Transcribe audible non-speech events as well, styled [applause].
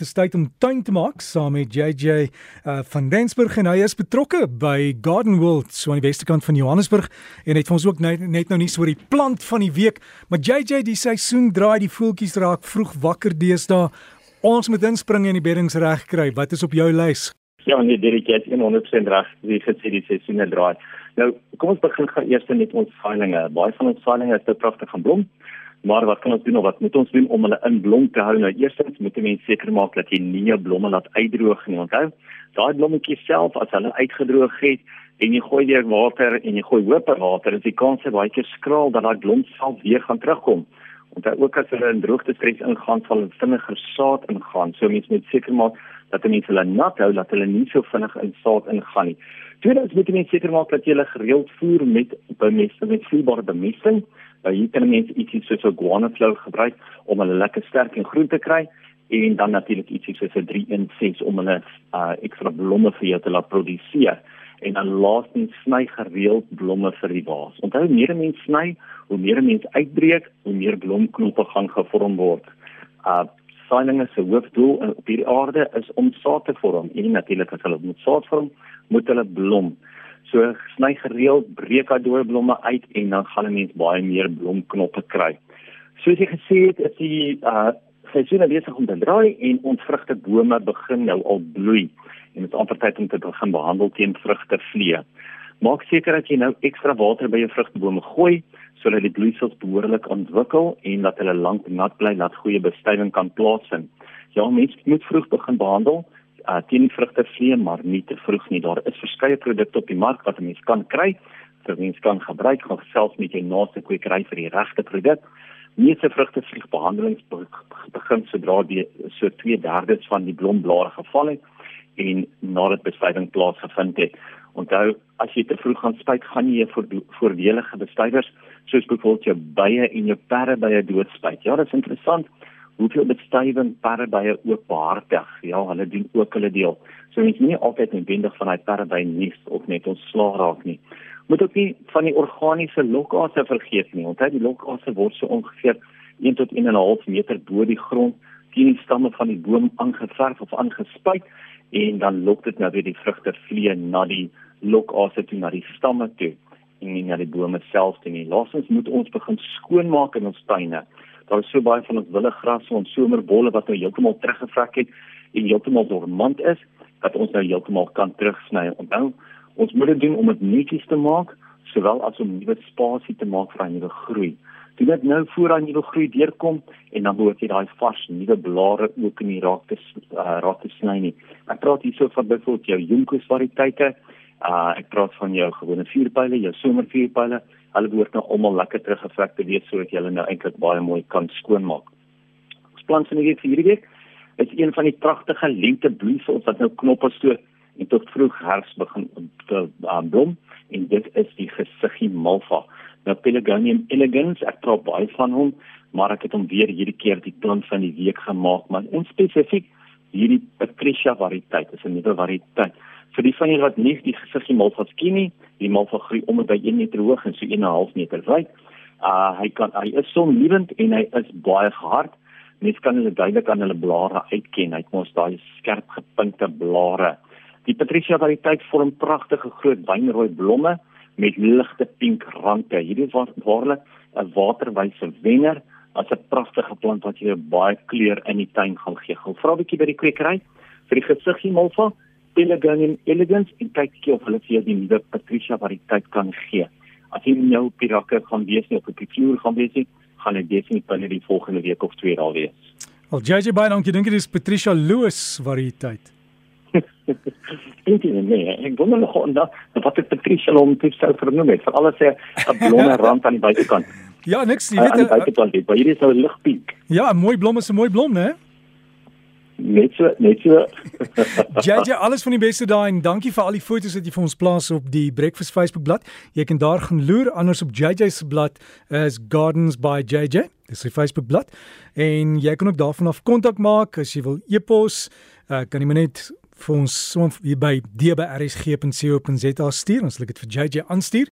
dis tyd om tuin te maak saam met JJ uh, van Rensburg en hy is betrokke by Garden World so aan die weste kant van Johannesburg en het vir ons ook net, net nou nie so oor die plant van die week, maar JJ die seisoen draai, die voeltjies raak vroeg wakker deesdae. Ons moet inspring en die beddings reg kry. Wat is op jou lys? Ja, nee, Derek, jy het 100% reg. Wie gesê die seisoen draai. Nou, kom ons begin gou eers met ons saailinge. Baie van ons saailinge is te pragtig van blom. Maar wat kan ons doen of wat moet ons doen om hulle in blom te hou? Nou eerstens moet jy mens seker maak dat jy nie jou blomme laat uitdroog nie. Onthou, daai blommetjies self as hulle uitgedroog het en jy gooi weer water en jy gooi hoop water, is die kans baie keer skraal dat daai blom self weer gaan terugkom. Onthou ook as hulle in droogte stres ingaan, sal hulle vinniger saad ingaan. So mens moet seker maak dat jy hulle nat hou dat hulle nie so vinnig in saad ingaan nie. Tweedens moet jy seker maak dat jy hulle gereeld voer met bemesting, met vloeibare bemesting. Nou hier kan mense ietsie soos 'n guano flow gebruik om hulle lekker sterk en groen te kry en dan natuurlik ietsie soos 'n 316 om hulle uh, ekstra blomme vir jou te laat produseer en dan laastens sny gereeld blomme vir die vaas. Onthou meer mense sny, hoe meer mense uitbreek, hoe meer blomknoppe gaan gevorm word. Uh saailinge se hoofdoel op hierdie aarde is om saad te vorm. En natuurlik as hulle moet saad vorm, moet hulle blom. So sny gereeld breek daai dooie blomme uit en dan gaan 'n mens baie meer blomknoppe kry. Soos jy gesê het, is die uh seisoen besig om te draai en ons vrugtebome begin nou al bloei en dit is amper tyd om te begin behandel teen vrugtevlee. Maak seker dat jy nou ekstra water by jou vrugtebome gooi sodat die bloeisels behoorlik ontwikkel en dat hulle lank nat bly, dat goeie bestuiving kan plaasvind. Ja, mens moet vroeg begin behandel uh, teen vrugtevlee, maar nie te vroeg nie. Daar is verskeie produkte op die mark wat 'n mens kan kry, vir mens kan gebruik, gaan selfs met jou naaste kwekery vir die regte produk. Meeste vrugtevliegbehandelings begin sodra die so 2/3 van die blomblare geval het en nadat bestuiving plaasgevind het. Onthou, as jy te vroeg gaan spuit, gaan jy voordelige bestuivers soos byvoorbeeld jou bye en jou perde by 'n doodspuit. Ja, dit is interessant hoeveel bestuiving perde bye ook behartig. Ja, hulle doen ook hulle deel. So mens nie altyd noodwendig van daai perde by nuus of net ons slaag raak nie. Moet ook nie van die organiese lokasie vergeet nie. Onthou die lokasie word so ongeveer 1 tot 1.5 meter bo die grond die stamme van die boom aangeverf of aangespuit en dan lok dit nou weer die vrugte vlee na die lokasie toe na die stamme toe en nie na die bome self toe nie. Laastens moet ons begin skoonmaak in ons tuine daar is so baie van ons willegrasse en somerbolle wat nou heeltemal teruggevrek het en heeltemal dormant is dat ons nou heeltemal kan terugsny. Onthou, ons moet dit doen om dit netjies te maak sowel as om nuwe spasie te maak vir 'n nuwe groei. Dit net nou voor daai nuwe groei deurkom en dan moet jy daai vars nuwe blare ook in die raak te uh, raak te sny nie. Ek praat hierso van byvoorbeeld jou jonkus variëteite. Uh ek praat van jou gewone vuurpyle, jou somervuurpyle hulle behoort nou almal lekker teruggevrek te wees sodat jy hulle nou eintlik baie mooi kan skoonmaak. Ons plan vir hierdie vir hierdie week is een van die pragtige lente bloeisels wat nou knoppe stoot en tot vroeg herfs begin um, blom en dit is die gesiggie malva. Nou Pelargonium elegans, ek praat baie van hom, maar ek het hom weer hierdie keer die plant van die week gemaak, maar in spesifiek hierdie Patricia variëteit, is 'n nuwe variëteit vir die van julle wat nie die gesiggie malva ken nie, die malva groei om by 1 meter hoog en so 1.5 meter wyd. Uh hy kan hy is so liewend en hy is baie gehard. Mens kan hulle duidelik aan hulle blare uitken. Hy het mos daai skerp gepunte blare. Die Patricia variëteit vorm pragtige groot wynrooi blomme met ligte pink rande. Hierdie is waarlik 'n waterwyse wenner as 'n pragtige plant wat jy baie kleur in die tuin gaan gee. Gaan vra 'n bietjie by die kwekery vir die gesiggie malva Elegant Elegance en kyk gee of hulle vir jou die nuwe Patricia variëteit kan gee. As jy nou op die rakke gaan wees nie, op die vloer gaan wees nie, gaan dit definitief binne die volgende week of twee daar wees. Al JJ baie dankie. Dink jy dis Patricia Lewis variëteit? Dink jy nee, ek wonder nog dan wat het Patricia hom te stel vernoem het vir alles sê 'n blome [laughs] rand aan die buitekant. Ja, niks, jy weet, aan die buitekant, maar hier is nou 'n ligpiek. Ja, 'n mooi blom is 'n mooi blom, né? net so net so [laughs] JJ alles van die beste daai en dankie vir al die foto's wat jy vir ons plaas op die Breakfast Facebook bladsy. Jy kan daar gaan loer anders op JJ se blad is Gardens by JJ. Dis sy Facebook bladsy en jy kan ook daarvan af kontak maak as jy wil e-pos uh, kan jy net vir ons som hier by dbrsg.co.za stuur ons sal dit vir JJ aanstuur